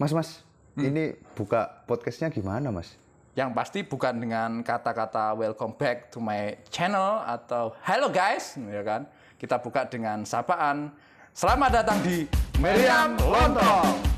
Mas, Mas, ini buka podcastnya gimana, Mas? Yang pasti bukan dengan kata-kata welcome back to my channel atau hello guys, ya kan? Kita buka dengan sapaan. Selamat datang di Meriam Lontong.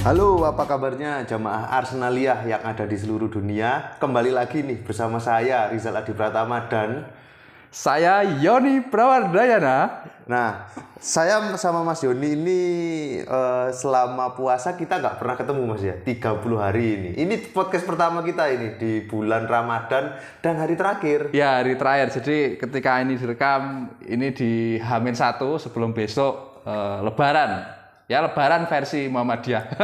Halo, apa kabarnya jamaah Arsenaliah yang ada di seluruh dunia? Kembali lagi nih bersama saya Rizal Adi Pratama dan Saya Yoni Prawardayana. Nah, saya sama Mas Yoni ini eh, selama puasa kita nggak pernah ketemu Mas ya, 30 hari ini. Ini podcast pertama kita ini di bulan Ramadan dan hari terakhir. Ya, hari terakhir. Jadi ketika ini direkam, ini di Hamin 1 sebelum besok eh, Lebaran. Ya, Lebaran versi Muhammadiyah.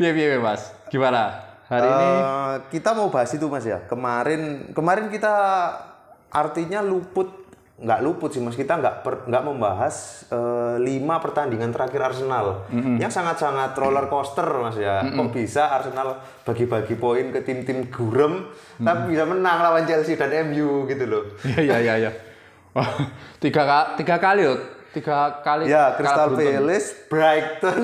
Iya, iya, Mas. Gimana? Hari ini Eh, kita mau bahas itu Mas ya. Kemarin kemarin kita artinya luput nggak luput sih Mas kita nggak per- nggak membahas eh, lima pertandingan terakhir Arsenal yang sangat-sangat roller coaster Mas ya. Kok bisa Arsenal bagi-bagi poin ke tim-tim gurem tapi bisa menang lawan Chelsea dan MU gitu loh. Iya, iya, iya. Oh, tiga, tiga kali loh. Tiga kali. Ya, Crystal. Palace, Brighton,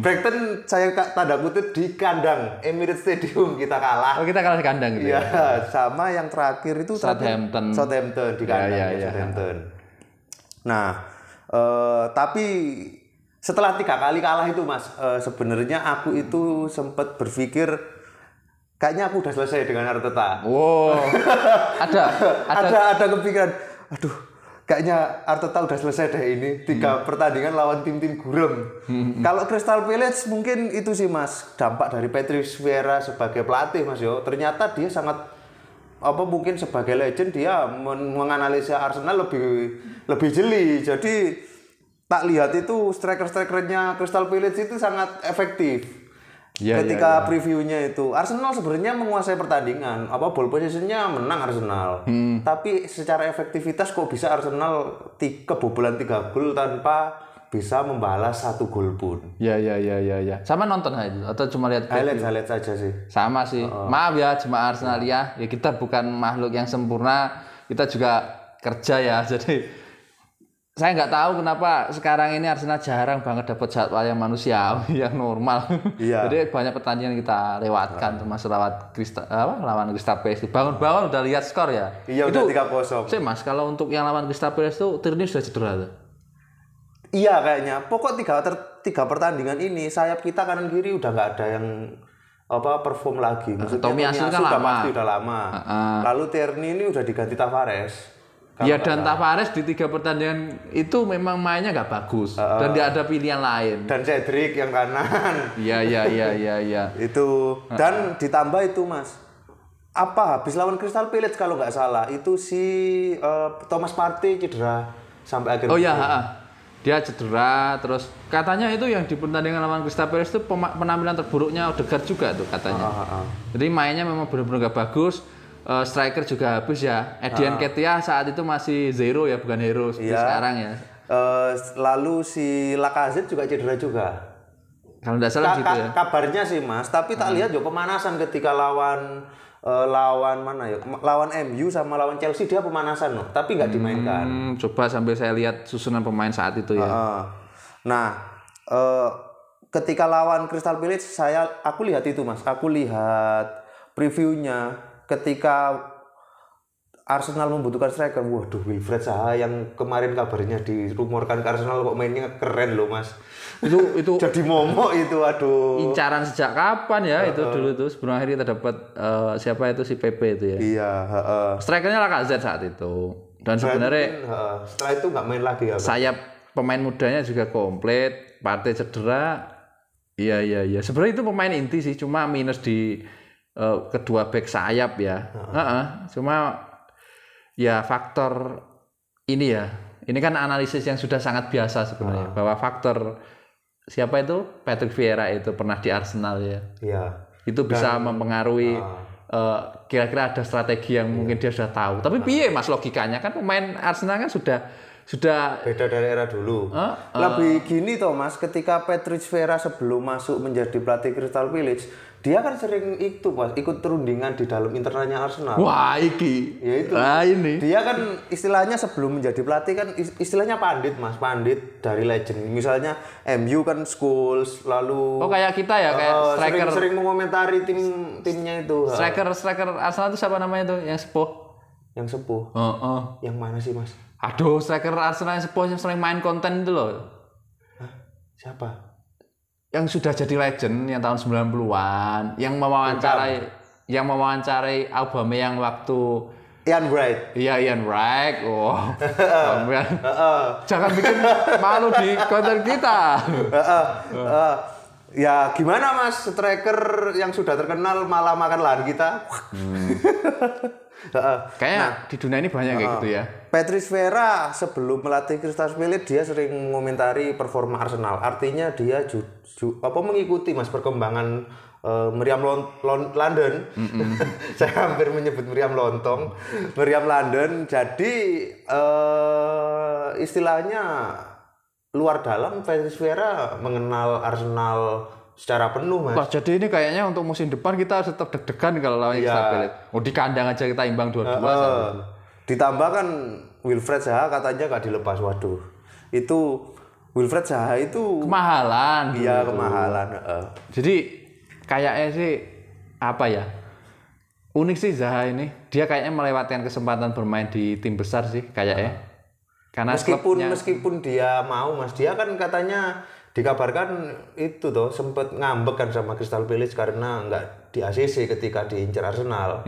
Brighton saya tanda kutip di kandang Emirates Stadium kita kalah. Oh, kita kalah di kandang gitu ya? Iya, sama yang terakhir itu terakhir- Southampton. Southampton di Ya, kandang ya, ya, ya. Southampton. Nah, eh, tapi setelah tiga kali kalah itu mas, eh, sebenarnya aku itu sempat berpikir kayaknya aku udah selesai dengan Arteta. Wow. ada, ada. Ada ada kepikiran, aduh, kayaknya Arteta udah selesai deh ini tiga Hmm. pertandingan lawan tim-tim gurem. Kalau Crystal Palace mungkin itu sih mas dampak dari Patrice Vieira sebagai pelatih mas yo. Ternyata dia sangat apa mungkin sebagai legend dia men- menganalisa Arsenal lebih lebih jeli. Jadi tak lihat itu striker-strikernya Crystal Palace itu sangat efektif. Iya, Ketika previewnya itu Arsenal sebenarnya menguasai pertandingan, apa ball positionnya menang Arsenal. Hmm. Tapi secara efektivitas kok bisa Arsenal ti- kebobolan tiga gol tanpa bisa membalas satu gol pun. Ya, ya, ya, ya, ya. Sama nonton aja atau cuma lihat Highlight highlight saja sih. Sama sih. Maaf ya jemaah Arsenal ya. Ya kita bukan makhluk yang sempurna. Kita juga kerja ya. Jadi saya nggak tahu kenapa sekarang ini Arsenal jarang banget dapat jadwal yang manusiawi yang normal. Iya. Jadi banyak pertandingan kita lewatkan termasuk lewat Krista, apa, lawan Crystal Palace. Bangun-bangun udah lihat skor ya. Iya itu udah tiga kosong. Sih Mas, kalau untuk yang lawan Crystal Palace itu Tierney sudah cedera tuh. Iya kayaknya. Pokok tiga ter- tiga pertandingan ini sayap kita kanan kiri udah nggak ada yang apa perform lagi. Maksudnya Tomiyasu kan udah lama. pasti udah lama. Lalu Tierney ini udah diganti Tavares. Kalau Iya dan Tavares di tiga pertandingan itu memang mainnya nggak bagus dan tidak ada pilihan lain. dan Cedric yang kanan. Iya iya iya iya iya. itu dan ditambah itu mas apa habis lawan Crystal Palace kalau nggak salah itu si eh, Thomas Partey cedera sampai akhir Oh iya, dia cedera terus katanya itu yang di pertandingan lawan Crystal Palace itu penampilan terburuknya Odegaard juga tuh katanya. Ah, ah, ah. Jadi mainnya memang benar-benar gak bagus. Eh, striker juga habis ya. Edian Ketia saat itu masih zero ya, bukan hero seperti Iya. sekarang ya. Eh, lalu si Lacazette juga cedera juga Kalau tidak salah Ka- gitu ya. kabarnya sih mas tapi tak lihat juga pemanasan ketika lawan eh, lawan mana ya lawan MU sama lawan Chelsea dia pemanasan loh tapi nggak dimainkan Hmm, coba sambil saya lihat susunan pemain saat itu ya. Heeh. Nah, eh, ketika lawan Crystal Palace saya aku lihat itu Mas. Aku lihat previewnya ketika Arsenal membutuhkan striker. Waduh, Wilfred Zaha yang kemarin kabarnya dirumorkan ke Arsenal kok mainnya keren loh, Mas. Itu itu Jadi momok itu, aduh. incaran sejak kapan ya itu dulu tuh sebelum akhirnya kita dapat eh, siapa itu si PP itu ya. Iya, heeh. Strikernya Lacazette saat itu. Dan sebenarnya Heeh. Setelah itu nggak main lagi ya. Sayap pemain mudanya juga komplit, partai cedera. Iya iya iya. Sebenarnya itu pemain inti sih, cuma minus di eh, kedua back sayap ya. Heeh. Cuma ya faktor ini ya. Ini kan analisis yang sudah sangat biasa sebenarnya bahwa faktor siapa itu Patrick Vieira itu pernah di Arsenal ya. Iya. Itu bisa mempengaruhi eh, kira-kira ada strategi yang mungkin dia sudah tahu. Tapi piye Mas logikanya kan pemain Arsenal kan sudah sudah beda dari era dulu. Lebih gini toh Mas, ketika Patrick Vieira sebelum masuk menjadi pelatih Crystal Palace, dia kan sering itu Mas, ikut perundingan di dalam internalnya Arsenal. wah iki. Ya itu. Nah, ini. Dia kan istilahnya sebelum menjadi pelatih kan is- istilahnya pandit Mas, pandit dari legend. Misalnya MU kan Scholes, lalu Oh kayak kita ya, kayak eh, striker sering-sering mengomentari tim timnya itu. Striker striker Arsenal itu siapa namanya tuh yang sepuh? Yang sepuh. Oh, oh. Yang mana sih Mas? Aduh, striker Arsenal yang yang sering main konten itu loh. Siapa? Yang sudah jadi legend yang tahun 90-an, yang mewawancarai yang mewawancarai Aubameyang waktu Ian Bright. Iya Ian Wright, oh. Heeh. jangan bikin malu di konten kita. Ya gimana mas striker yang sudah terkenal malah makan lahan kita Heeh. Kayaknya di dunia ini banyak kayak gitu ya. Patrice Vieira sebelum melatih Crystal Palace dia sering mengomentari performa Arsenal. Artinya dia ju, ju- apa mengikuti mas perkembangan eh, Meriam Lon- Lon- London. Saya hampir menyebut Meriam Lontong. Meriam London jadi eh, istilahnya luar dalam Patrice Vieira mengenal Arsenal secara penuh mas Wah, jadi ini kayaknya untuk musim depan kita harus tetap deg-degan kalau lawan Palace. Oh, di kandang aja kita imbang dua-dua. Eh, ditambah kan Wilfred Zaha katanya gak dilepas waduh itu Wilfred Zaha itu Kemahalan. iya kemahalan heeh. Jadi kayaknya sih apa ya? Unik sih Zaha ini. Dia kayaknya melewatkan kesempatan bermain di tim besar sih kayaknya. Karena meskipun klubnya- meskipun dia mau mas dia kan katanya dikabarkan itu toh sempet ngambek kan sama Crystal Palace karena nggak di ACC ketika diincar Arsenal.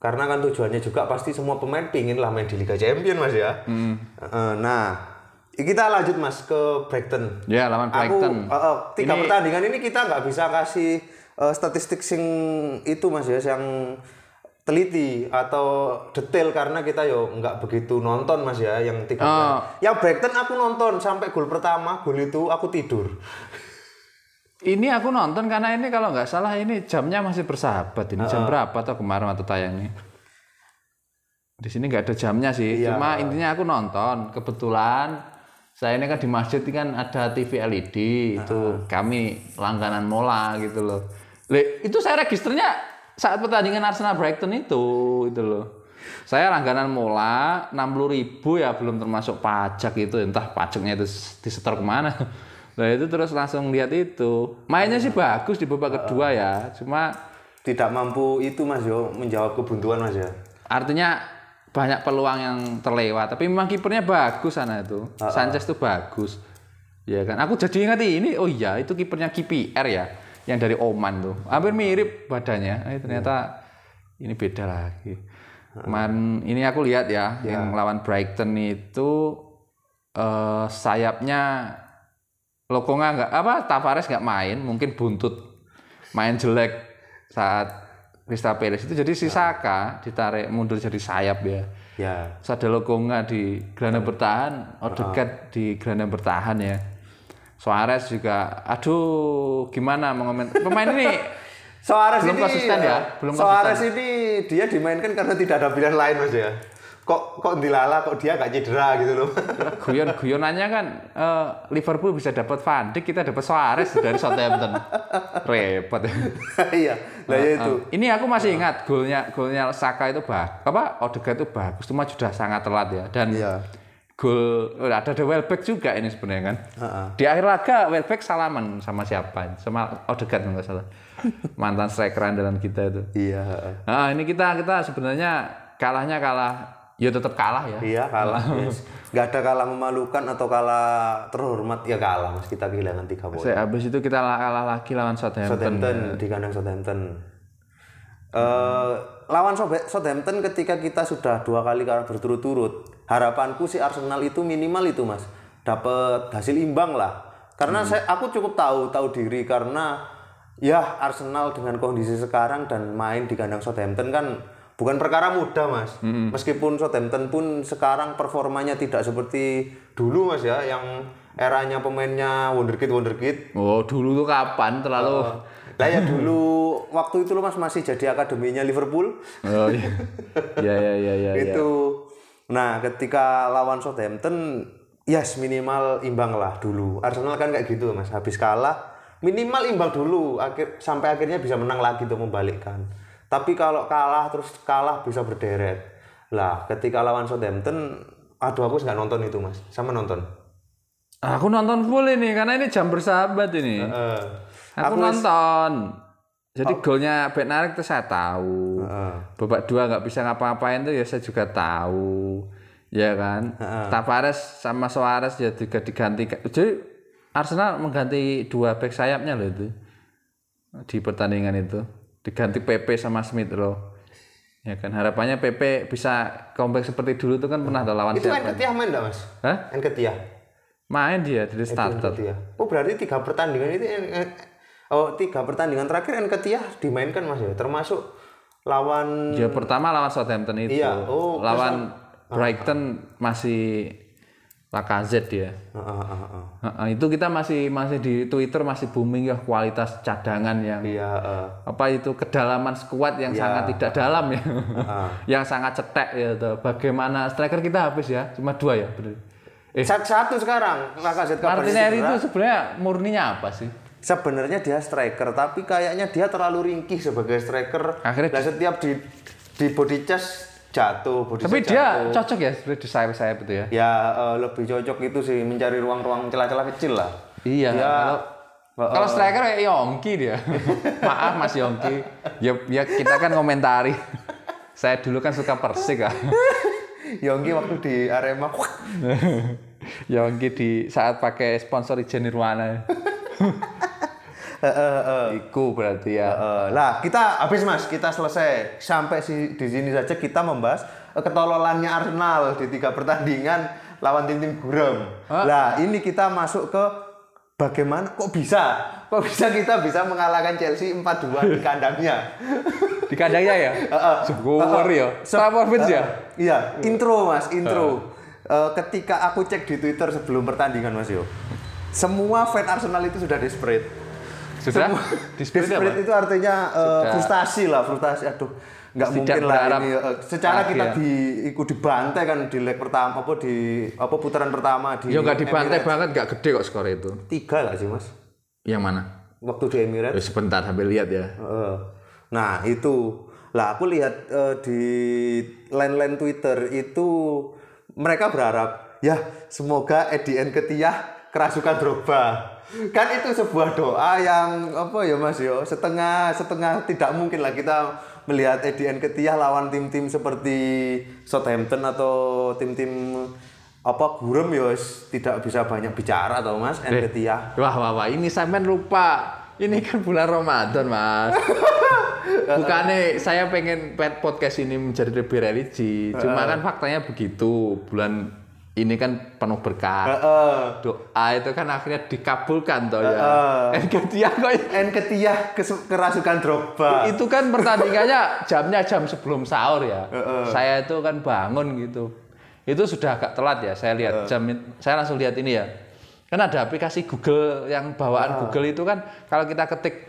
Karena kan tujuannya juga pasti semua pemain pingin lah main di Liga Champion mas ya. Heeh, nah kita lanjut mas ke Brighton. Ya, lawan Brighton. Aku, uh, uh, tiga Ini- pertandingan ini kita nggak bisa kasih uh, statistik sing itu mas ya, yang teliti atau detail karena kita yo nggak begitu nonton mas ya yang tiga. Oh. Yang Brighton aku nonton sampai gol pertama, gol itu aku tidur. Ini aku nonton karena ini kalau nggak salah ini jamnya masih bersahabat. Ini jam berapa atau kemarin waktu tayangnya? Di sini nggak ada jamnya sih. Iya. Cuma intinya aku nonton. Kebetulan saya ini kan di masjid ini kan ada TV LED itu kami langganan mola gitu loh. Le, itu saya registernya saat pertandingan Arsenal Brighton itu itu loh. Saya langganan mola 60.000 ribu ya belum termasuk pajak itu entah pajaknya itu disetor ke mana. Nah itu terus langsung lihat itu. Mainnya sih bagus di babak kedua ya. Cuma Tidak mampu itu mas yo menjawab kebuntuan mas ya. artinya banyak peluang yang terlewat. Tapi memang kipernya bagus sana itu. Sanchez tuh bagus. Ya kan. Aku jadi ingat ini. Oh iya itu kipernya KPR ya. Yang dari Oman tuh. Hampir mirip badannya. Eh, ternyata ini beda lagi. Kemarin ini aku lihat ya, yang lawan Brighton itu eh sayapnya Lokonga nggak apa Tavares nggak main, mungkin buntut main jelek saat Crystal Palace itu jadi si Saka ditarik mundur jadi sayap ya. Ya. Terus ada Lokonga di gelandang bertahan, Odegaard di gelandang bertahan ya. Suarez juga, aduh gimana mengoment pemain ini Suarez Belum ini konsisten ya, belum Suarez ini dia dimainkan karena tidak ada pilihan lain mas ya. Kok kok dilala kok dia gak cedera gitu loh. guyon-guyonannya kan eh, Liverpool bisa dapat Van Dijk, kita dapat Suarez dari Southampton. Repot ya. Iya, nah ya itu. Ini aku masih ingat golnya golnya Saka itu bah apa Odegaard itu bagus, cuma sudah sangat telat ya. Dan Iya. Gol oh, ada ada Welbeck juga ini sebenarnya kan. Heeh. Di akhir laga Welbeck salaman sama siapa? Sama Odegaard nggak salah. Mantan striker andalan kita itu. Iya. Nah, ini kita kita sebenarnya kalahnya kalah ya tetap kalah ya. Iya kalah. Yes. Gak ada kalah memalukan atau kalah terhormat ya kalah mas kita kehilangan tiga poin. Habis itu kita la- kalah lagi lawan Southampton. Southampton di kandang Southampton. Eh lawan Southampton ketika kita sudah dua kali kalah berturut-turut, harapanku si Arsenal itu minimal itu mas, dapat hasil imbang lah. Karena saya aku cukup tahu tahu diri karena ya Arsenal dengan kondisi sekarang dan main di kandang Southampton kan bukan perkara mudah mas. Meskipun Southampton pun sekarang performanya tidak seperti dulu mas ya, yang eranya pemainnya wonderkid wonderkid Oh, dulu tuh kapan terlalu lah ya dulu waktu itu lo mas masih jadi akademinya Liverpool Oh iya. Ya ya ya ya. ya. itu Nah, ketika lawan Southampton, yes minimal imbang lah dulu. Arsenal kan kayak gitu, Mas. Habis kalah, minimal imbang dulu, akhir sampai akhirnya bisa menang lagi untuk membalikkan. Tapi kalau kalah terus kalah bisa berderet. Lah, ketika lawan Southampton, aduh aku nggak nonton itu, Mas. Sama nonton. Aku nonton full ini karena ini jam bersahabat ini. Heeh. Aku nonton. Jadi golnya Bednarik itu saya tahu. Heeh. Babak dua nggak bisa ngapa-ngapain tuh ya saya juga tahu. Ya kan. Tavares sama Suarez ya juga diganti. Jadi Arsenal mengganti dua back sayapnya loh itu di pertandingan itu. Diganti PP sama Smith Rowe. Ya kan harapannya PP bisa comeback seperti dulu itu kan pernah ada lawan Itu? Enketiah main enggak, Mas? Hah? Enketiah. Main dia dari starter. Oh, berarti tiga pertandingan itu En- En- Oh, tiga pertandingan terakhir Enketiah dimainkan, Mas ya. Termasuk lawan Ya pertama lawan Southampton itu. Iya, oh, lawan Brighton masih Lacazette dia. Heeh, heeh, heeh. Heeh, itu kita masih masih di Twitter masih booming ya kualitas cadangan yang Iya, heeh. apa itu kedalaman skuad yang sangat tidak dalam ya. yang sangat cetek ya tuh. Bagaimana striker kita habis ya? Cuma dua ya, bener. Eh, Sat- Satu sekarang Lacazette Martinelli itu sebenarnya murninya apa sih? Sebenarnya dia striker tapi kayaknya dia terlalu ringkih sebagai striker Akhirnya dan setiap di di body chest jatuh body Tapi dia jatuh. cocok ya sebenarnya di sayap-sayap itu ya. ya eh, lebih cocok itu sih mencari ruang-ruang celah-celah kecil lah Iya. dia kalau kalau striker kayak Yongki dia. Maaf Mas Yongki. Ya, ya kita kan komentari. Saya dulu kan suka Persik ah. Yongki waktu di Arema Yongki di saat pakai sponsor Ijen Nirwana. Iku berarti ya. Lah kita habis mas kita selesai sampai si, di sini saja kita membahas eh, ketololannya Arsenal di tiga pertandingan lawan tim-tim gurem. Lah ini kita masuk ke bagaimana kok bisa kok bisa kita bisa mengalahkan Chelsea 4-2 di kandangnya. Di kandangnya ya. Syukur ya. Stamford ya. Iya intro mas intro. Eh, ketika aku cek di Twitter sebelum pertandingan mas Yo, semua fan Arsenal itu sudah desperate. Sudah? Apa? Desperate itu artinya Sudah. frustasi lah, frustasi. Aduh, nggak mungkin lah ini. eh, secara lagi kita ya. di ikut dibantai kan di leg pertama apa di apa putaran pertama di Ya nggak dibantai Emirates. banget, nggak gede kok skor itu. Tiga nggak sih mas? Yang mana? Waktu di Emirates. Sebentar sambil lihat ya. Heeh. Nah itu lah aku lihat eh, di line-line Twitter itu mereka berharap ya semoga Edien Ketiah kerasukan Drogba kan itu sebuah doa yang apa ya Mas yo setengah setengah tidak mungkin lah kita melihat Edien Ketiah lawan tim-tim seperti Southampton atau tim-tim apa Gurem ya tidak bisa banyak bicara atau Mas Nketiah Wah, wah, wah, ini sampean lupa. Ini kan bulan Ramadan, Mas. Bukannya saya pengen podcast ini menjadi lebih religi. Cuma kan faktanya begitu. Bulan ini kan penuh berkah. Heeh. Doa itu kan akhirnya dikabulkan toh ya. Enketia kok Nketiah kes- kerasukan Drogba itu kan pertandingannya jamnya jam sebelum sahur ya. Saya itu kan bangun gitu. Itu sudah agak telat ya. Saya lihat jam it- saya langsung lihat ini ya. Kan ada aplikasi Google yang bawaan Google itu kan kalau kita ketik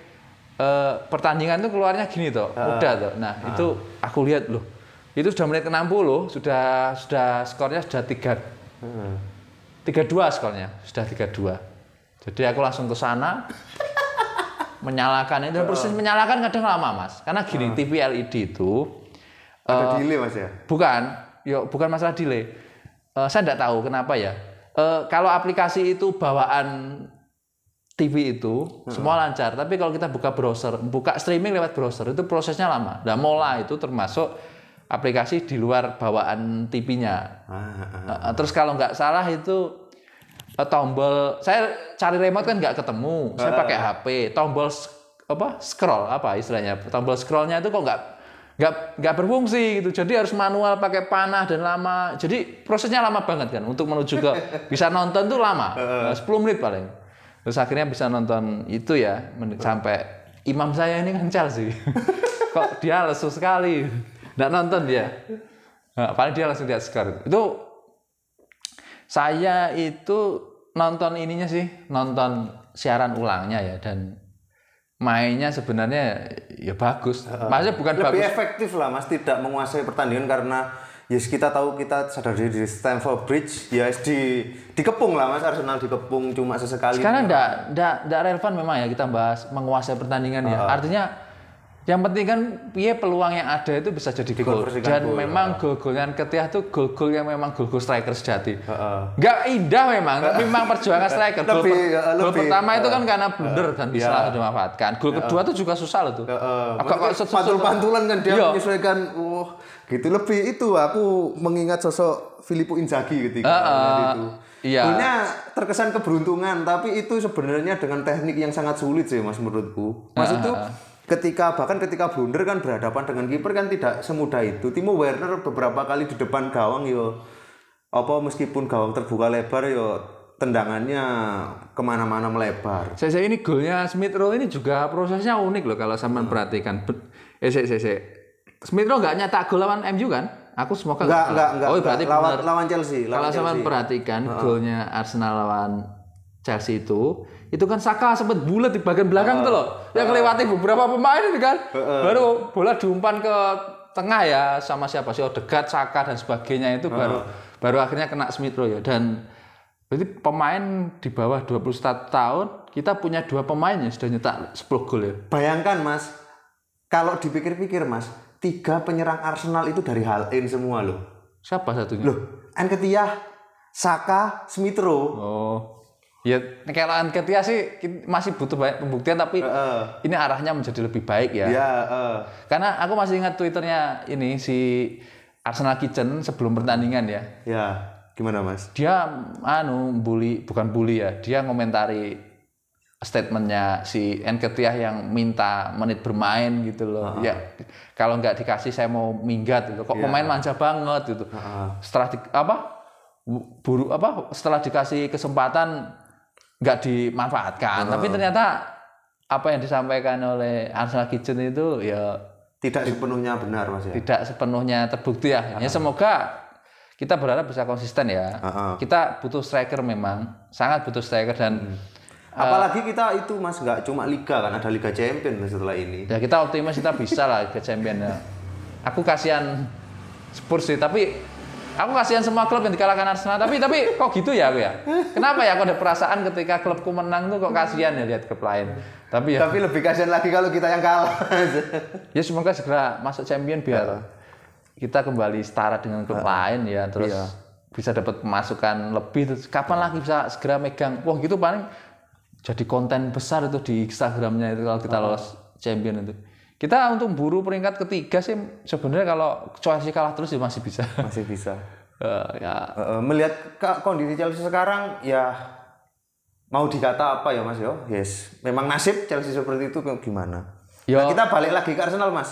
eh, pertandingan itu keluarnya gini toh. Udah toh. Nah, itu aku lihat loh. Itu sudah menit ke-60 sudah sudah skornya sudah 3 3-2 skornya, sudah 3-2. Jadi aku langsung ke sana menyalakan. Itu proses menyalakan kadang lama mas. Karena gini TV LED itu ada delay Mas ya? Bukan. Yo bukan masalah delay. Eh, saya tidak tahu kenapa ya. Eh, kalau aplikasi itu bawaan TV itu semua lancar. Tapi kalau kita buka browser buka streaming lewat browser itu prosesnya lama. Nah Mola itu termasuk aplikasi di luar bawaan TV-nya Ah, Uh, terus kalau nggak salah itu uh, tombol saya cari remote kan nggak ketemu saya pakai HP tombol apa scroll apa istilahnya tombol scrollnya itu kok nggak nggak nggak berfungsi gitu. Jadi harus manual pakai panah dan lama. Jadi prosesnya lama banget kan untuk menuju ke bisa nonton tuh lama uh, 10 menit paling. Terus akhirnya bisa nonton itu ya sampai imam saya ini kan Chelsea. Kok dia lesu sekali nggak nonton dia. Nah, paling dia langsung lihat skor. Itu saya itu nonton ininya sih nonton siaran ulangnya ya dan mainnya sebenarnya ya bagus. Maksudnya bukan lebih bagus. efektif lah Mas tidak menguasai pertandingan karena yes kita tahu kita sadar diri di Stamford Bridge ya di dikepung lah mas. Arsenal dikepung cuma sesekali. Sekarang enggak, enggak, relevan memang ya kita bahas menguasai pertandingan ya. Artinya yang penting kan piye peluang yang ada itu bisa jadi gol. Dan gol, memang gol-gol yang ketiah itu gol-gol yang memang gol-gol striker sejati. Enggak indah memang, tapi memang perjuangan striker. Gol, Lebih, per- ya, gol lebih, pertama itu kan karena blunder dan bisa langsung dimanfaatkan. Gol kedua itu juga susah loh tuh. Agak kok pantul-pantulan kan dia Iya. menyesuaikan wah gitu lebih itu aku mengingat sosok Filippo Inzaghi ketika itu Iya. Golnya terkesan keberuntungan tapi itu sebenarnya dengan teknik yang sangat sulit sih mas menurutku maksud tuh ketika bahkan ketika blunder kan berhadapan dengan kiper kan tidak semudah itu Timo Werner beberapa kali di depan gawang yo apa meskipun gawang terbuka lebar yo tendangannya ke mana-mana melebar Saya, saya ini golnya Smith Rowe ini juga prosesnya unik loh kalau sampean perhatikan. Bet- Eh, saya, saya, saya. Smith Rowe nggak nyetak gol lawan MU kan? Aku semoga enggak salah. enggak enggak, Oh, enggak. berarti lawan benar. lawan Chelsea Kalau lawan sampean Chelsea. perhatikan golnya Arsenal lawan Chelsea itu, itu kan Saka sempat bulat di bagian belakang tuh loh. Yang melewati beberapa pemain itu kan. Baru bola diumpan ke tengah ya sama siapa sih Odegaard, Saka dan sebagainya itu baru baru akhirnya kena Smith Rowe ya dan berarti pemain di bawah 21 tahun kita punya dua pemain yang sudah nyetak 10 gol ya. Bayangkan mas, kalau dipikir-pikir mas, tiga penyerang Arsenal itu dari Hal In semua loh. Siapa satunya? Loh, Nketiah, Saka, Smith Rowe. Oh. Ya, kalau Anketia sih masih butuh banyak pembuktian tapi Heeh. ini arahnya menjadi lebih baik ya. Ya, eh. Karena aku masih ingat twitternya ini si Arsenal Kitchen sebelum pertandingan ya. ya, gimana mas? Dia anu bully, bukan bully ya. Dia ngomentari statementnya si Nketiah yang minta menit bermain gitu loh. Ya, kalau nggak dikasih saya mau minggat gitu. Kok pemain manja banget gitu. Heeh. setelah di, apa buru apa setelah dikasih kesempatan nggak dimanfaatkan tapi ternyata apa yang disampaikan oleh Arsenal Kitchen itu ya Tidak sepenuhnya benar mas ya. tidak sepenuhnya terbukti ya. Ya semoga kita berharap bisa konsisten ya. Heeh. Kita butuh striker memang, sangat butuh striker dan Apalagi kita itu mas nggak cuma liga kan, ada Liga Champion setelah ini. ya kita optimis kita bisa lah ke champion ya. Aku kasihan Spurs sih, tapi aku kasihan semua klub yang dikalahkan Arsenal. Tapi tapi kok gitu ya aku ya? Kenapa ya aku ada perasaan ketika klubku menang tuh kok kasihan ya lihat klub lain. Tapi ya Tapi lebih kasihan lagi kalau kita yang kalah. ya semoga segera masuk champion biar kita kembali setara dengan klub lain ya terus Iya. bisa dapat pemasukan lebih terus kapan lagi bisa segera megang wah gitu paling jadi konten besar itu di Instagramnya itu kalau kita lolos champion itu kita untuk buru peringkat ketiga sih sebenarnya kalau Chelsea kalah terus ya masih bisa. Masih bisa. Eh, ya. Eh, melihat kondisi Chelsea sekarang ya mau dikata apa ya mas yo? Yes. Memang nasib Chelsea seperti itu gimana? Yo. Nah, kita balik lagi ke Arsenal mas.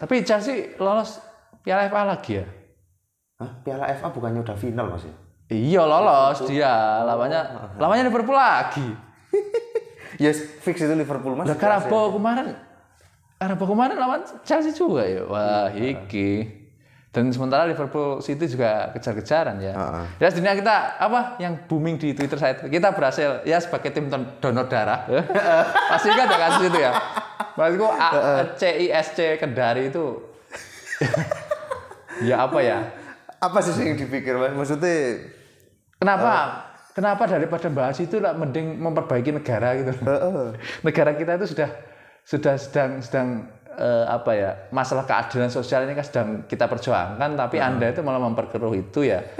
Tapi Chelsea lolos Piala FA lagi ya? Hah? Piala FA bukannya udah final mas ya? Iya lolos dia. Lawannya lawannya Liverpool lagi. Yes fix itu Liverpool mas. Lah Karabo kemarin Karabo kemarin lawan Chelsea juga ya. Wah, iki. Dan sementara Liverpool City juga kejar-kejaran ya. Heeh. Ya dunia kita apa yang booming di Twitter saya kita berhasil ya sebagai tim don- donor darah. Pasti kan ada kasus itu ya. Maksudku A- CISC Kendari itu ya apa ya? apa sih yang dipikir mas maksudnya Kenapa? Kenapa daripada bahas itu lah mending memperbaiki negara gitu. negara kita itu sudah sudah sedang sedang eh, apa ya masalah keadilan sosial ini kan sedang kita perjuangkan, tapi anda itu malah memperkeruh itu ya.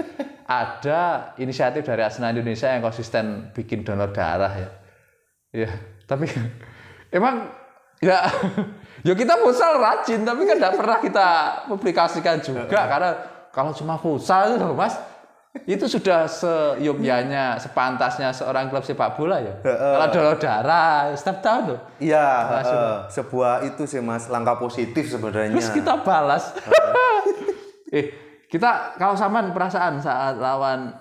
Ada inisiatif dari Arsenal Indonesia yang konsisten bikin donor darah ya. Ya, tapi emang ya ya kita futsal rajin tapi kan tidak pernah kita publikasikan juga karena kalau cuma futsal Mas itu sudah seyogyanya sepantasnya seorang klub sepak bola ya? Kalau donor darah setiap tahun loh. Iya sebuah itu sih mas langkah positif sebenarnya. Terus kita balas. Eh kita kalau samaan perasaan saat lawan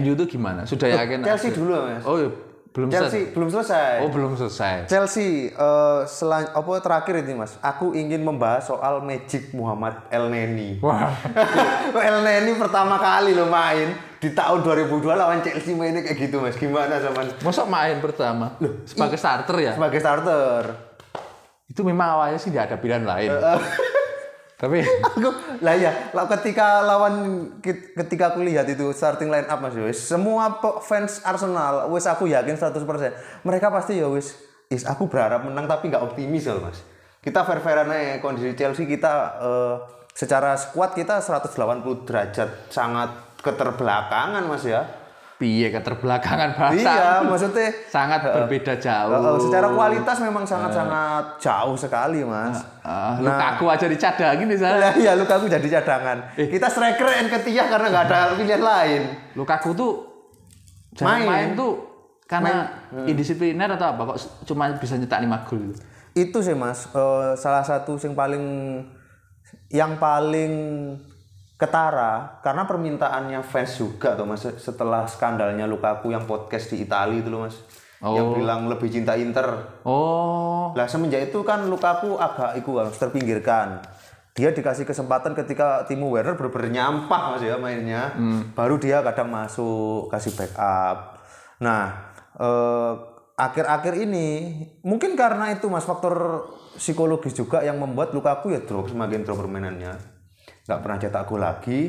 MU itu gimana? Sudah yakin Chelsea dulu mas. Oh iya, belum selesai? Chelsea belum selesai. Oh belum selesai. Chelsea eh selan apa terakhir ini mas? Aku ingin membahas soal Magic Muhammad El Neni. Wah. El Neni pertama kali lo main di tahun 2002 lawan Chelsea mainnya kayak gitu mas. Gimana sama Masa main pertama? Sebagai starter ya? sebagai starter. Itu memang awalnya sih nggak ada pilihan lain. Tapi aku lah ya ketika lawan ketika aku lihat itu starting line up Mas wis semua fans Arsenal wis aku yakin 100% mereka pasti ya wis is aku berharap menang tapi nggak optimis loh Mas. Kita fair-fairan aja kondisi Chelsea kita eh, secara squad kita 180 derajat sangat keterbelakangan Mas ya piye keterbelakangan bahasa iya maksudnya sangat berbeda eh, jauh. secara kualitas memang sangat-sangat jauh sekali Mas Ah, Lukaku aja dicadangin di sana. Lah iya Lukaku jadi cadangan. Kita striker Nketiah karena nggak ada pilihan lain. Lukaku tuh Main. main, tuh karena indisipliner atau apa kok cuma bisa nyetak 5 gol gitu. Itu sih Mas, eh, salah satu yang paling yang paling ketara karena permintaannya fans juga tuh Mas setelah skandalnya Lukaku yang podcast di Italia itu loh Mas. Yang bilang lebih cinta Inter. Oh, Lah semenjak itu kan Lukaku agak iku terpinggirkan. Dia dikasih kesempatan ketika Timo Werner bener-bener nyampah Mas ya mainnya. Baru dia kadang masuk kasih backup. Nah, eh, akhir-akhir ini mungkin karena itu Mas faktor psikologis juga yang membuat Lukaku ya drop semakin drop permainannya. Nggak pernah cetak gol lagi.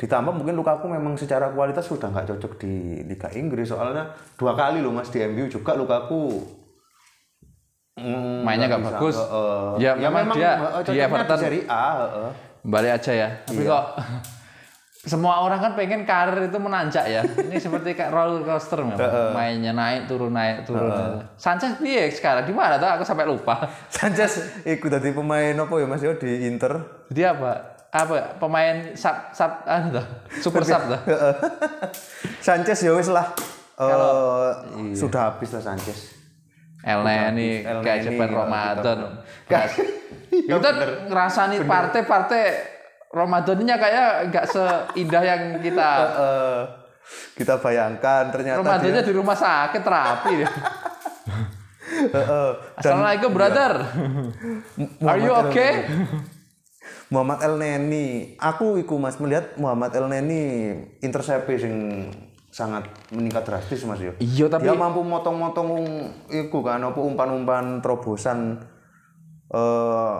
Ditambah mungkin Lukaku memang secara kualitas sudah nggak cocok di Liga Inggris soalnya dua kali loh Mas di MU juga Lukaku Mm, Mainnya nggak bagus. Heeh. Ya, memang dia di Everton. Serie A, heeh. balik aja ya. Tapi kok semua orang kan pengen karir itu menanjak ya. Ini seperti kayak roller coaster memang. Mainnya naik turun naik turun. Sanchez piye sekarang di mana tuh aku sampai lupa. Sanchez ikut tadi pemain apa ya Mas yo di Inter. Jadi apa? Apa pemain sub sub anu tuh, super sub tuh. Sanchez ya wis lah. Eh, sudah habis lah Sanchez. El Neni El kayak Jepen ya, Ramadan. Iya, Kita ngerasani partai-partai Ramadannya kayak nggak seindah yang kita Eh, kita bayangkan ternyata Ramadannya di rumah sakit terapi ya. Heeh. Assalamualaikum brother. Are you okay? Muhammad El Neni, aku iku Mas melihat Muhammad El Neni intercept sing sangat meningkat drastis Mas yo. Iya tapi Dia mampu motong-motong iku kan apa umpan-umpan terobosan eh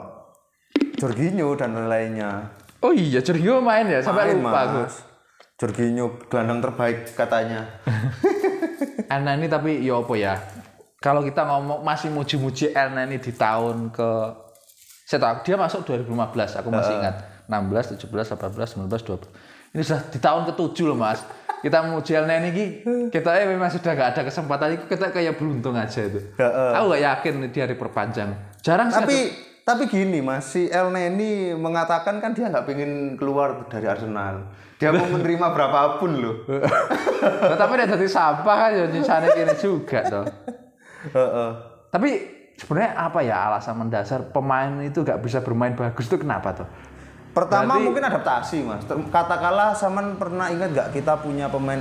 Jorginho dan lain-lainnya. Oh iya Jorginho main ya sampai Main, lupa aku. Jorginho gelandang terbaik katanya. Elna ini tapi ya apa ya? Kalau kita ngomong masih muji-muji Elna ini di tahun ke saya tahu dia masuk 2015 aku masih ingat. 16 17 18 19 20 ini sudah di tahun ke-7 loh Mas. Kita muji Elna ini kita eh memang sudah gak ada kesempatan. Itu kita kayak beruntung aja itu. Aku gak yakin dia diperpanjang. Jarang sih tapi tapi gini Mas, si El Neni mengatakan kan dia nggak pengen keluar dari Arsenal. Dia mau menerima berapapun loh. ada- tapi dia jadi sampah kan ya nyisane kini juga toh. Heeh. Tapi sebenarnya apa ya alasan mendasar pemain itu gak bisa bermain bagus itu kenapa tuh? Pertama mungkin adaptasi mas. Katakanlah Saman pernah ingat nggak kita punya pemain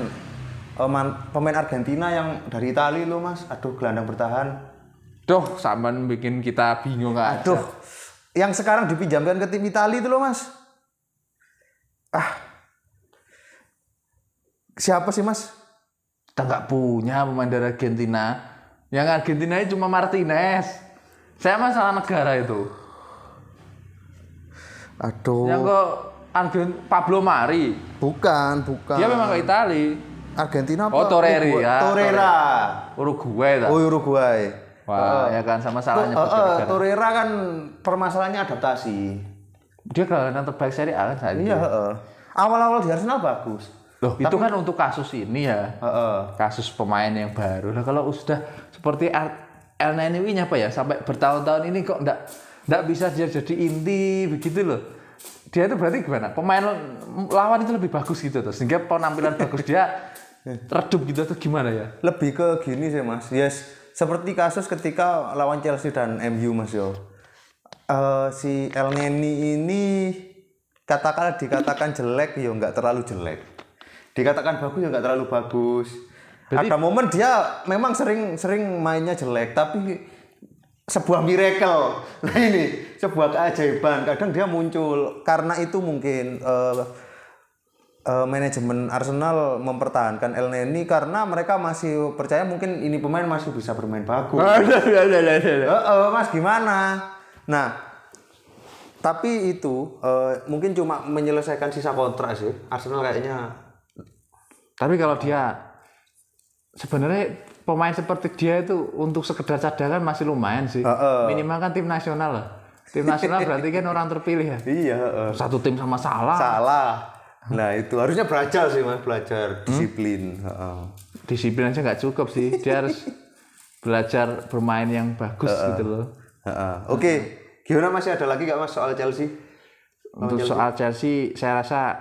eh, pemain Argentina yang dari Italia loh mas. Aduh gelandang bertahan. Duh, sampean bikin kita bingung kan? Aduh, yang sekarang dipinjamkan ke tim Italia itu loh mas. Ah, siapa sih mas? Kita nggak punya pemain dari Argentina. Yang Argentina itu cuma Martinez. Saya masalah negara itu. Aduh, Yang ke Argent Pablo Mari. bukan, bukan. Dia memang ke Itali. Argentina apa? Oh, Torreira, Uruguay. ya, Torreira. Uruguay tak? Oh, Uruguay. Wah, ya kan sama salahnya eh, negara. Torreira kan permasalahannya adaptasi. Dia gelandang terbaik Serie A kan saat. Iya, heeh. Awal-awal di Arsenal bagus. Loh, itu kan untuk kasus ini ya. Heeh. kasus pemain yang baru. Nah, kalau sudah seperti El Neni ini apa ya sampai bertahun-tahun ini kok enggak enggak bisa dia jadi inti begitu loh. Dia itu berarti gimana? Pemain lawan itu lebih bagus gitu tuh. Sehingga penampilan bagus dia redup gitu atau gimana ya? Lebih ke gini sih mas, yes. Seperti kasus ketika lawan Chelsea dan MU mas yo. Eh, si El Neni ini katakanlah dikatakan jelek ya nggak terlalu jelek. Dikatakan bagus ya nggak terlalu bagus. Ada momen dia memang sering sering mainnya jelek tapi sebuah miracle. Nah ini sebuah keajaiban. Kadang dia muncul karena itu mungkin eh, eh, manajemen Arsenal mempertahankan El Neni karena mereka masih percaya mungkin ini pemain masih bisa bermain bagus. Heeh, mas gimana? Nah, tapi itu eh, mungkin cuma menyelesaikan sisa kontrak sih. Arsenal kayaknya Tapi kalau dia sebenarnya pemain seperti dia itu untuk sekedar cadangan masih lumayan sih. Heeh. Minimal kan tim nasional lah. Tim nasional berarti kan orang terpilih ya. iya heeh. Satu tim sama salah. salah. Nah, itu harusnya belajar sih Mas, belajar disiplin. Heeh. Disiplin aja nggak cukup sih. Dia harus belajar bermain yang bagus gitu loh. Heeh. Oke, gimana masih ada lagi nggak Mas soal Chelsea? Untuk soal Chelsea saya rasa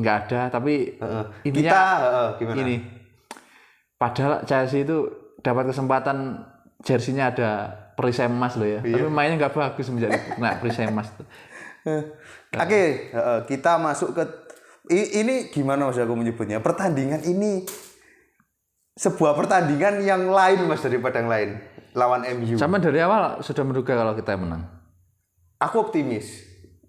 nggak ada tapi Heeh. intinya Kita heeh, gimana? ini padahal Chelsea itu dapat kesempatan jersinya ada perisai emas loh ya Iya. tapi mainnya nggak bagus menjadi kena perisai emas tuh. Oke, heeh, kita masuk ke i- ini gimana Mas aku menyebutnya? Pertandingan ini sebuah pertandingan yang lain Mas daripada yang lain lawan MU. sama dari awal sudah menduga kalau kita menang Aku optimis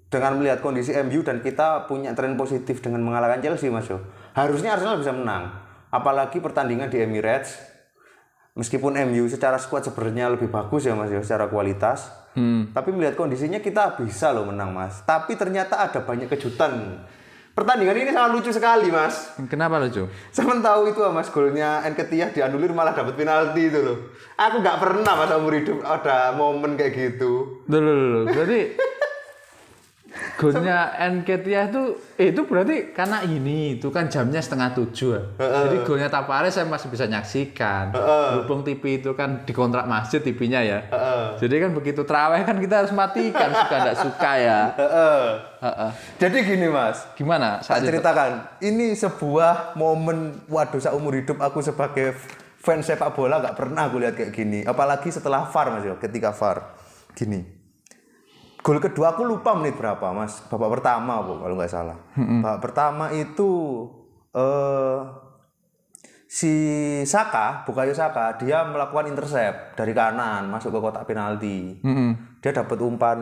dengan melihat kondisi MU dan kita punya tren positif dengan mengalahkan Chelsea Mas. Harusnya Arsenal bisa menang. Apalagi pertandingan di Emirates. Meskipun MU secara squad sebenarnya lebih bagus ya Mas Yo secara kualitas. hmm. Tapi melihat kondisinya kita bisa loh menang Mas. Tapi ternyata ada banyak kejutan. Pertandingan ini sangat lucu sekali Mas. kenapa lucu Saya tahu itu Mas golnya Nketiah dianulir malah dapat penalti itu loh. Aku nggak pernah Mas umur hidup ada momen kayak gitu. Dulu, dulu. Berarti golnya Nketiah itu eh, itu berarti karena ini itu kan jamnya setengah tujuh ya. jadi golnya Tavares saya masih bisa nyaksikan berhubung TV itu kan di kontrak masjid TV-nya ya jadi kan begitu terawih kan kita harus matikan suka tidak suka ya. Jadi gini Mas, gimana saya itu ceritakan. Ini sebuah momen, waduh seumur hidup aku sebagai fans sepak bola nggak pernah aku lihat kayak gini. Apalagi setelah VAR Mas yo, ketika VAR. Gini. Gol kedua aku lupa menit berapa Mas. Babak pertama Bu, kalau nggak salah. Babak pertama itu eh si Saka, Bukayo Saka, dia melakukan intercept dari kanan masuk ke kotak penalti Mm-mm. dia dapat umpan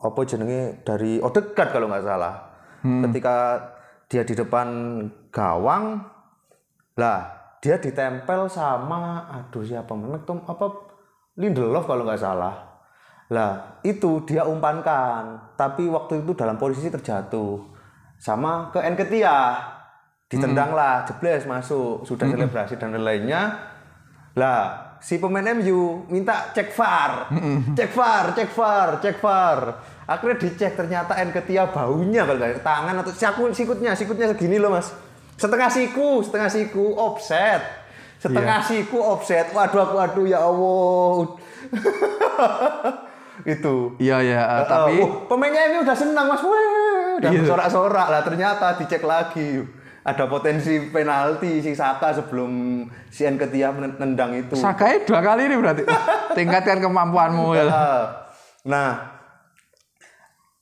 apa jenenge dari Odegaard kalau nggak salah. Ketika dia di depan gawang, lah dia ditempel sama aduh siapa tuh apa Lindelof kalau nggak salah. Lah itu dia umpankan, tapi waktu itu dalam posisi terjatuh sama ke Nketiah. Ditendang lah, jebles masuk, sudah selebrasi dan lain-lainnya. Lah, si pemain MU minta cek VAR. Cek VAR, cek VAR, cek VAR. Akhirnya dicek ternyata Nketiah baunya kalau nggak tangan atau siku, sikutnya, sikutnya segini loh, Mas. Setengah siku, setengah siku offset. Setengah siku offset. Waduh, waduh ya Allah. Itu. iya ya eh, tapi Uh, pemainnya ini udah senang mas, Weh, udah sorak-sorak lah. Ternyata dicek lagi, ada potensi penalti si Saka sebelum si Nketiah nendang itu. Sakai dua kali ini berarti tingkatkan kemampuanmu ya Ah, Nah,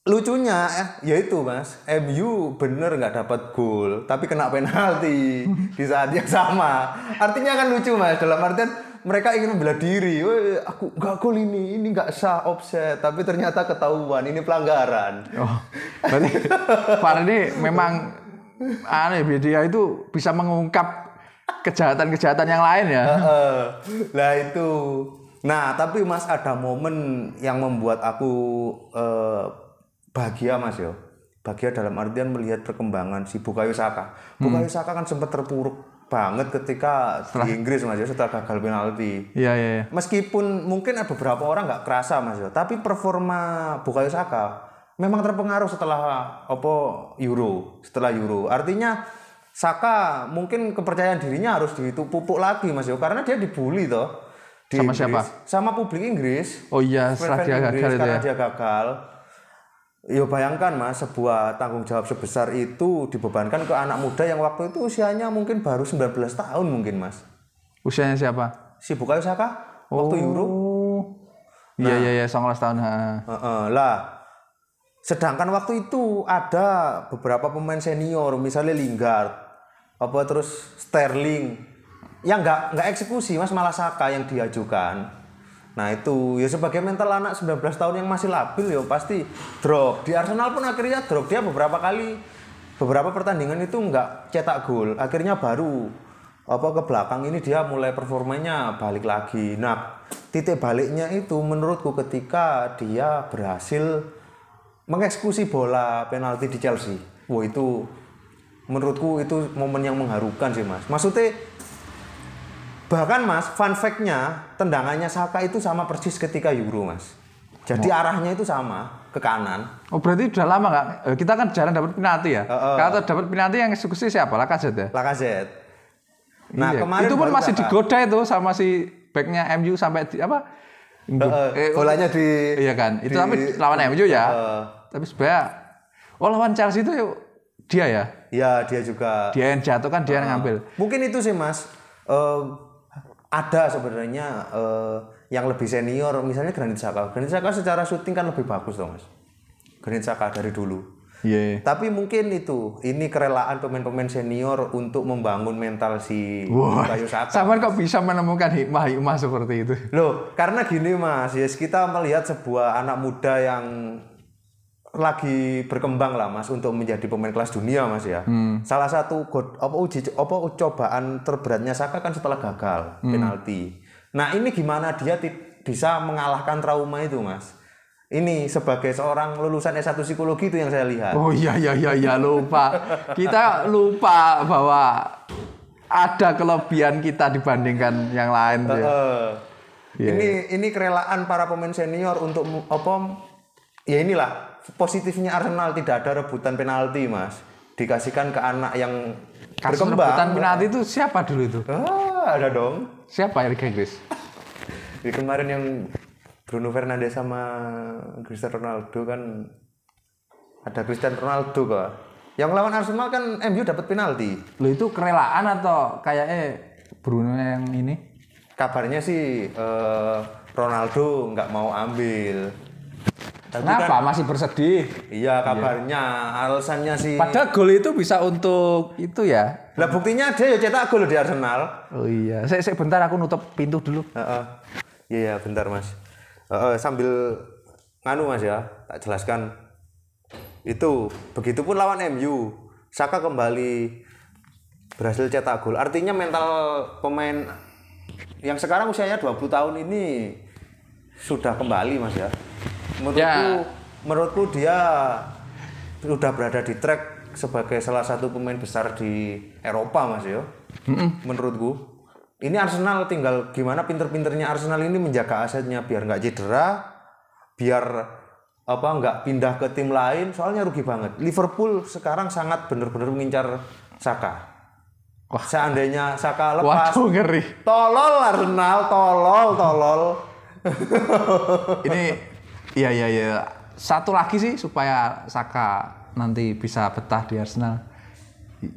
lucunya eh, ya itu mas, MU bener nggak dapat gol, tapi kena penalti di saat yang sama. Artinya kan lucu mas, dalam artian mereka ingin membela diri. Weh, aku nggak gol ini, ini nggak sah offset, tapi ternyata ketahuan ini pelanggaran. Oh, berarti ini memang aneh dia itu bisa mengungkap kejahatan-kejahatan yang lain ya. Lah itu. Nah, tapi Mas ada momen yang membuat aku eh, bahagia Mas yo. Bahagia dalam artian melihat perkembangan si Bukayo Saka. Bukayo Saka kan sempat terpuruk banget ketika di Inggris Mas yo setelah gagal penalti. Iya iya iya. Meskipun mungkin ada beberapa orang nggak kerasa Mas yo, tapi performa Bukayo Saka memang terpengaruh setelah apa Euro, setelah Euro. Artinya Saka mungkin kepercayaan dirinya harus dipupuk lagi Mas yo karena dia dibully toh. Di Sama Inggris. siapa? Sama publik Inggris. Oh iya, setelah dia Inggris gagal itu karena ya. dia gagal. Yo bayangkan mas, sebuah tanggung jawab sebesar itu dibebankan ke anak muda yang waktu itu usianya mungkin baru 19 tahun mungkin mas. Usianya siapa? Si Bukayo Saka waktu Euro. Oh. Iya iya iya, 19 tahun. ha. Heeh, lah. Sedangkan waktu itu ada beberapa pemain senior, misalnya Lingard, apa terus Sterling, yang nggak nggak eksekusi mas malah Saka yang diajukan. Nah itu ya sebagai mental anak 19 tahun yang masih labil ya pasti drop. Di Arsenal pun akhirnya drop dia beberapa kali beberapa pertandingan itu nggak cetak gol. Akhirnya baru apa ke belakang ini dia mulai performanya balik lagi. Nah titik baliknya itu menurutku ketika dia berhasil mengeksekusi bola penalti di Chelsea. Wah itu menurutku itu momen yang mengharukan sih mas. Maksudnya bahkan mas, fun fact-nya tendangannya Saka itu sama persis ketika Euro mas. Jadi arahnya itu sama ke kanan. Oh berarti udah lama nggak? Eh, Kita kan jarang dapat penalti ya. Heeh. Kalau dapat penalti yang eksekusi siapa? Lacazette ya. Lacazette. Nah Iya. kemarin itu pun masih Saka. digoda itu sama si backnya MU sampai di apa? Heeh, Eh, bolanya di Iya kan. Itu di- tapi lawan MU ya. Heeh. Tapi sebenarnya oh lawan Chelsea itu dia ya. Ya dia juga. Dia yang jatuh kan dia yang ngambil. Mungkin itu sih mas. Eh, ada sebenarnya eh, yang lebih senior, misalnya Granit Xhaka. Granit Xhaka secara syuting kan lebih bagus dong mas. Granit Xhaka dari dulu. Iya. Tapi mungkin itu, ini kerelaan pemain-pemain senior untuk membangun mental si Wah. Bayu Saka. Sama kok bisa menemukan hikmah-hikmah seperti itu. Loh, karena gini mas, yes, kita melihat sebuah anak muda yang lagi berkembang lah mas untuk menjadi pemain kelas dunia mas ya. Salah satu god, apa uji apa cobaan terberatnya Saka kan setelah gagal penalti. Nah ini gimana dia bisa mengalahkan trauma itu mas? Ini sebagai seorang lulusan S1 psikologi itu yang saya lihat. Oh iya iya iya iya lupa. Kita lupa bahwa ada kelebihan kita dibandingkan yang lain. ya. Eh, Iya, ini ini kerelaan para pemain senior untuk apa ya inilah positifnya Arsenal tidak ada rebutan penalti mas dikasihkan ke anak yang Kasus rebutan berkembang penalti itu siapa dulu itu? ah, ada dong Siapa Liga Inggris? di kemarin yang Bruno Fernandes sama Cristiano Ronaldo kan ada Cristiano Ronaldo kok yang lawan Arsenal kan MU dapat penalti Lo itu kerelaan atau kayaknya Bruno yang ini? kabarnya sih eh, Ronaldo nggak mau ambil Tapi kan Kenapa? Masih bersedih. Iya kabarnya alasannya sih. Padahal gol itu bisa untuk itu ya. Lah buktinya dia ya cetak gol di Arsenal. Oh iya. Saya, saya bentar aku nutup pintu dulu. Heeh. Iya iya bentar mas. Heeh, sambil nganu mas ya tak jelaskan. Itu begitupun lawan MU. Saka kembali berhasil cetak gol. Artinya mental pemain yang sekarang usianya 20 tahun ini sudah kembali mas ya. Menurutku Ya. menurutku dia sudah berada di track sebagai salah satu pemain besar di Eropa mas ya. Menurutku ini Arsenal tinggal gimana pinter-pinternya Arsenal ini menjaga asetnya biar nggak cedera, biar apa nggak pindah ke tim lain soalnya rugi banget. Liverpool sekarang sangat benar-benar mengincar Saka. Wah. Seandainya Saka lepas, Waduh ngeri. tolol Arsenal, tolol, tolol. Ini iya iya iya. Satu lagi sih supaya Saka nanti bisa betah di Arsenal.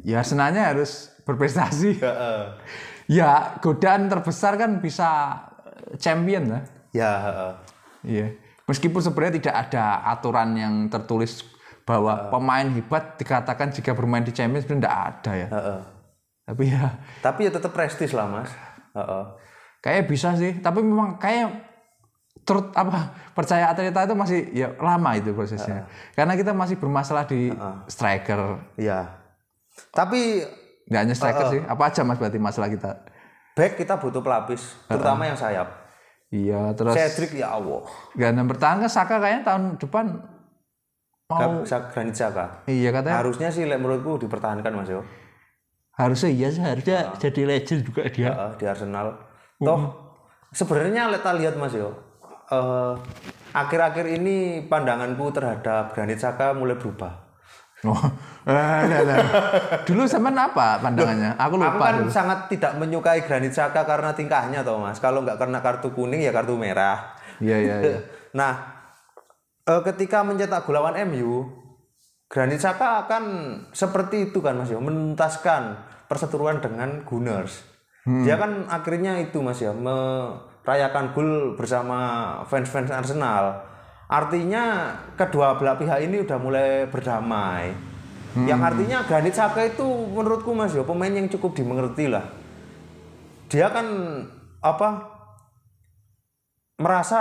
Ya Arsenalnya harus berprestasi. Heeh. Ya godaan terbesar kan bisa champion lah. ya, heeh. Iya. Meskipun sebenarnya tidak ada aturan yang tertulis bahwa pemain hebat dikatakan jika bermain di Champions sebenarnya tidak ada ya. heeh. Tapi ya Tapi ya tetap prestis lah mas. Heeh. kayak bisa sih. Tapi memang kayak terut apa percaya Atleta itu masih ya lama itu prosesnya. Karena kita masih bermasalah di striker. Iya. Tapi Nggak hanya striker sih. Apa aja mas berarti masalah kita? back kita butuh pelapis, terutama yang sayap. Iya terus. Cedric ya Allah. Gelandang bertahan kan Saka kayaknya tahun depan mau. Gak Granit Xhaka. Iya katanya Harusnya sih menurutku dipertahankan Mas Yo. harusnya iya sih harusnya jadi legend juga dia. Heeh, di Arsenal. Toh sebenarnya kita lihat Mas Yo. Eh, akhir-akhir ini pandanganku terhadap Granit Xhaka mulai berubah. Oh, eh, lah, lah. dulu zaman apa pandangannya? Aku Aku lupa kan dulu. sangat tidak menyukai Granit Xhaka karena tingkahnya toh Mas. Kalau nggak karena kartu kuning ya kartu merah. Iya iya iya. Nah, eh, ketika mencetak gol lawan MU, Granit Xhaka akan seperti itu kan Mas ya, menuntaskan perseteruan dengan Gunners. Dia kan akhirnya itu Mas ya, merayakan gol bersama fans-fans Arsenal. Artinya kedua belah pihak ini udah mulai berdamai. Yang artinya Granit Xhaka itu menurutku Mas ya, pemain yang cukup dimengerti lah. Dia kan apa merasa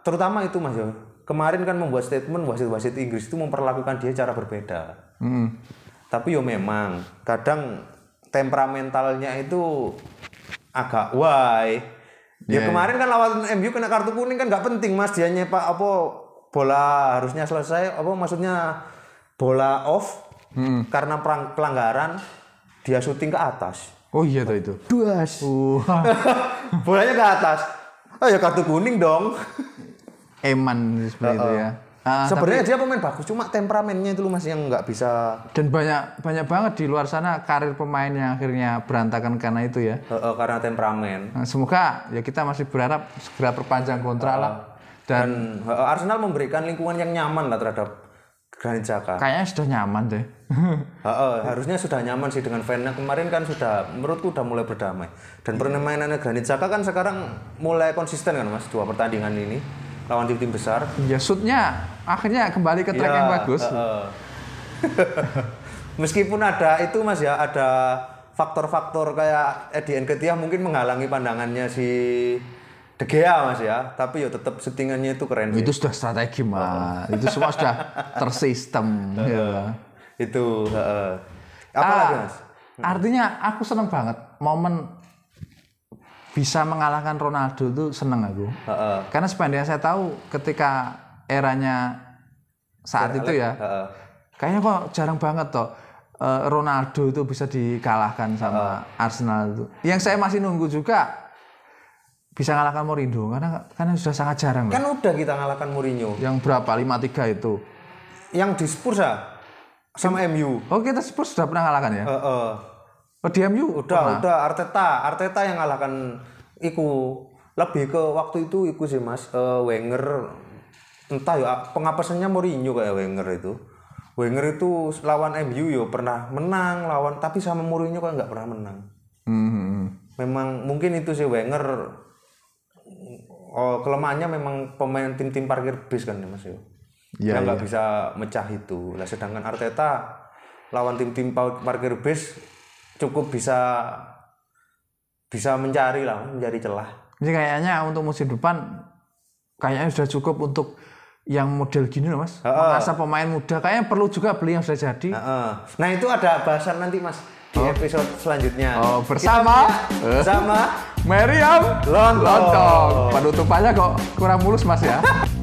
terutama itu Mas Yo. Kemarin kan membuat statement wasit-wasit Inggris itu memperlakukan dia cara berbeda. Hmm. Tapi yo memang kadang temperamentalnya itu agak why. Ya Iya, kemarin kan lawan MU kena kartu kuning kan nggak penting Mas dia nyepak apa bola harusnya selesai apa maksudnya bola off karena perang- pelanggaran dia syuting ke atas. Oh iya tuh itu. Duas. Uh, Bolanya ke atas. Oh ya kartu kuning dong. eman seperti itu ya. Ah, Sebenarnya dia pemain bagus, cuma temperamennya itu loh mas yang nggak bisa. dan banyak banyak banget di luar sana karir pemain yang akhirnya berantakan karena itu ya. eh, eh, karena temperamen. Nah, semoga ya kita masih berharap segera perpanjang kontrak lah. Dan Dan eh, Arsenal memberikan lingkungan yang nyaman lah terhadap Granit Xhaka. kayaknya sudah nyaman deh. Heeh, harusnya sudah nyaman sih dengan fansnya kemarin kan sudah menurutku udah mulai berdamai dan permainannya Granit Xhaka kan sekarang mulai konsisten kan mas dua pertandingan ini lawan tim-tim besar ya shootnya akhirnya kembali ke track Ya, yang bagus. heeh. meskipun ada itu mas ya ada faktor-faktor kayak Eddie Nketiah mungkin menghalangi pandangannya si De Gea mas ya tapi ya tetap settingannya itu keren sih. Itu sudah strategi mas. Itu semua sudah tersistem. ya. itu heeh. apa lagi Ah, mas Artinya aku seneng banget momen bisa mengalahkan Ronaldo itu seneng aku. Heeh. Karena sepanjang saya tahu ketika eranya saat itu ya, Heeh. kayaknya kok jarang banget toh eh, Ronaldo itu bisa dikalahkan sama Arsenal itu. Yang saya masih nunggu juga bisa ngalahkan Mourinho karena karena sudah sangat jarang. loh. kan udah kita ngalahkan Mourinho Yang berapa? 5-3 itu. yang di Spurs ya sama MU Oh kita Spurs sudah pernah ngalahkan ya? Heeh. Oh di MU? udah udah Arteta. Arteta yang ngalahkan iku. Lebih ke waktu itu iku sih mas Eh, Wenger. Entah ya pengapasannya Mourinho kayak Wenger itu. Wenger itu lawan MU yo pernah menang lawan tapi sama Mourinho kan nggak pernah menang. Hmm, hmm, hmm. memang mungkin itu sih Wenger oh, kelemahannya memang pemain tim-tim parkir bis kan ya mas yo Iya, dia nggak bisa mecah itu. Lah sedangkan Arteta lawan tim-tim pa- parkir bis cukup bisa bisa mencari lah mencari celah Jadi kayaknya untuk musim depan kayaknya sudah cukup untuk yang model gini loh mas. Mengasah pemain muda. Kayaknya perlu juga beli yang sudah jadi. Heeh. nah itu ada bahasan nanti mas di episode selanjutnya Oh, bersama? Kita bersama Meriam Lontong. Lontong. Penutupannya kok kurang mulus mas ya.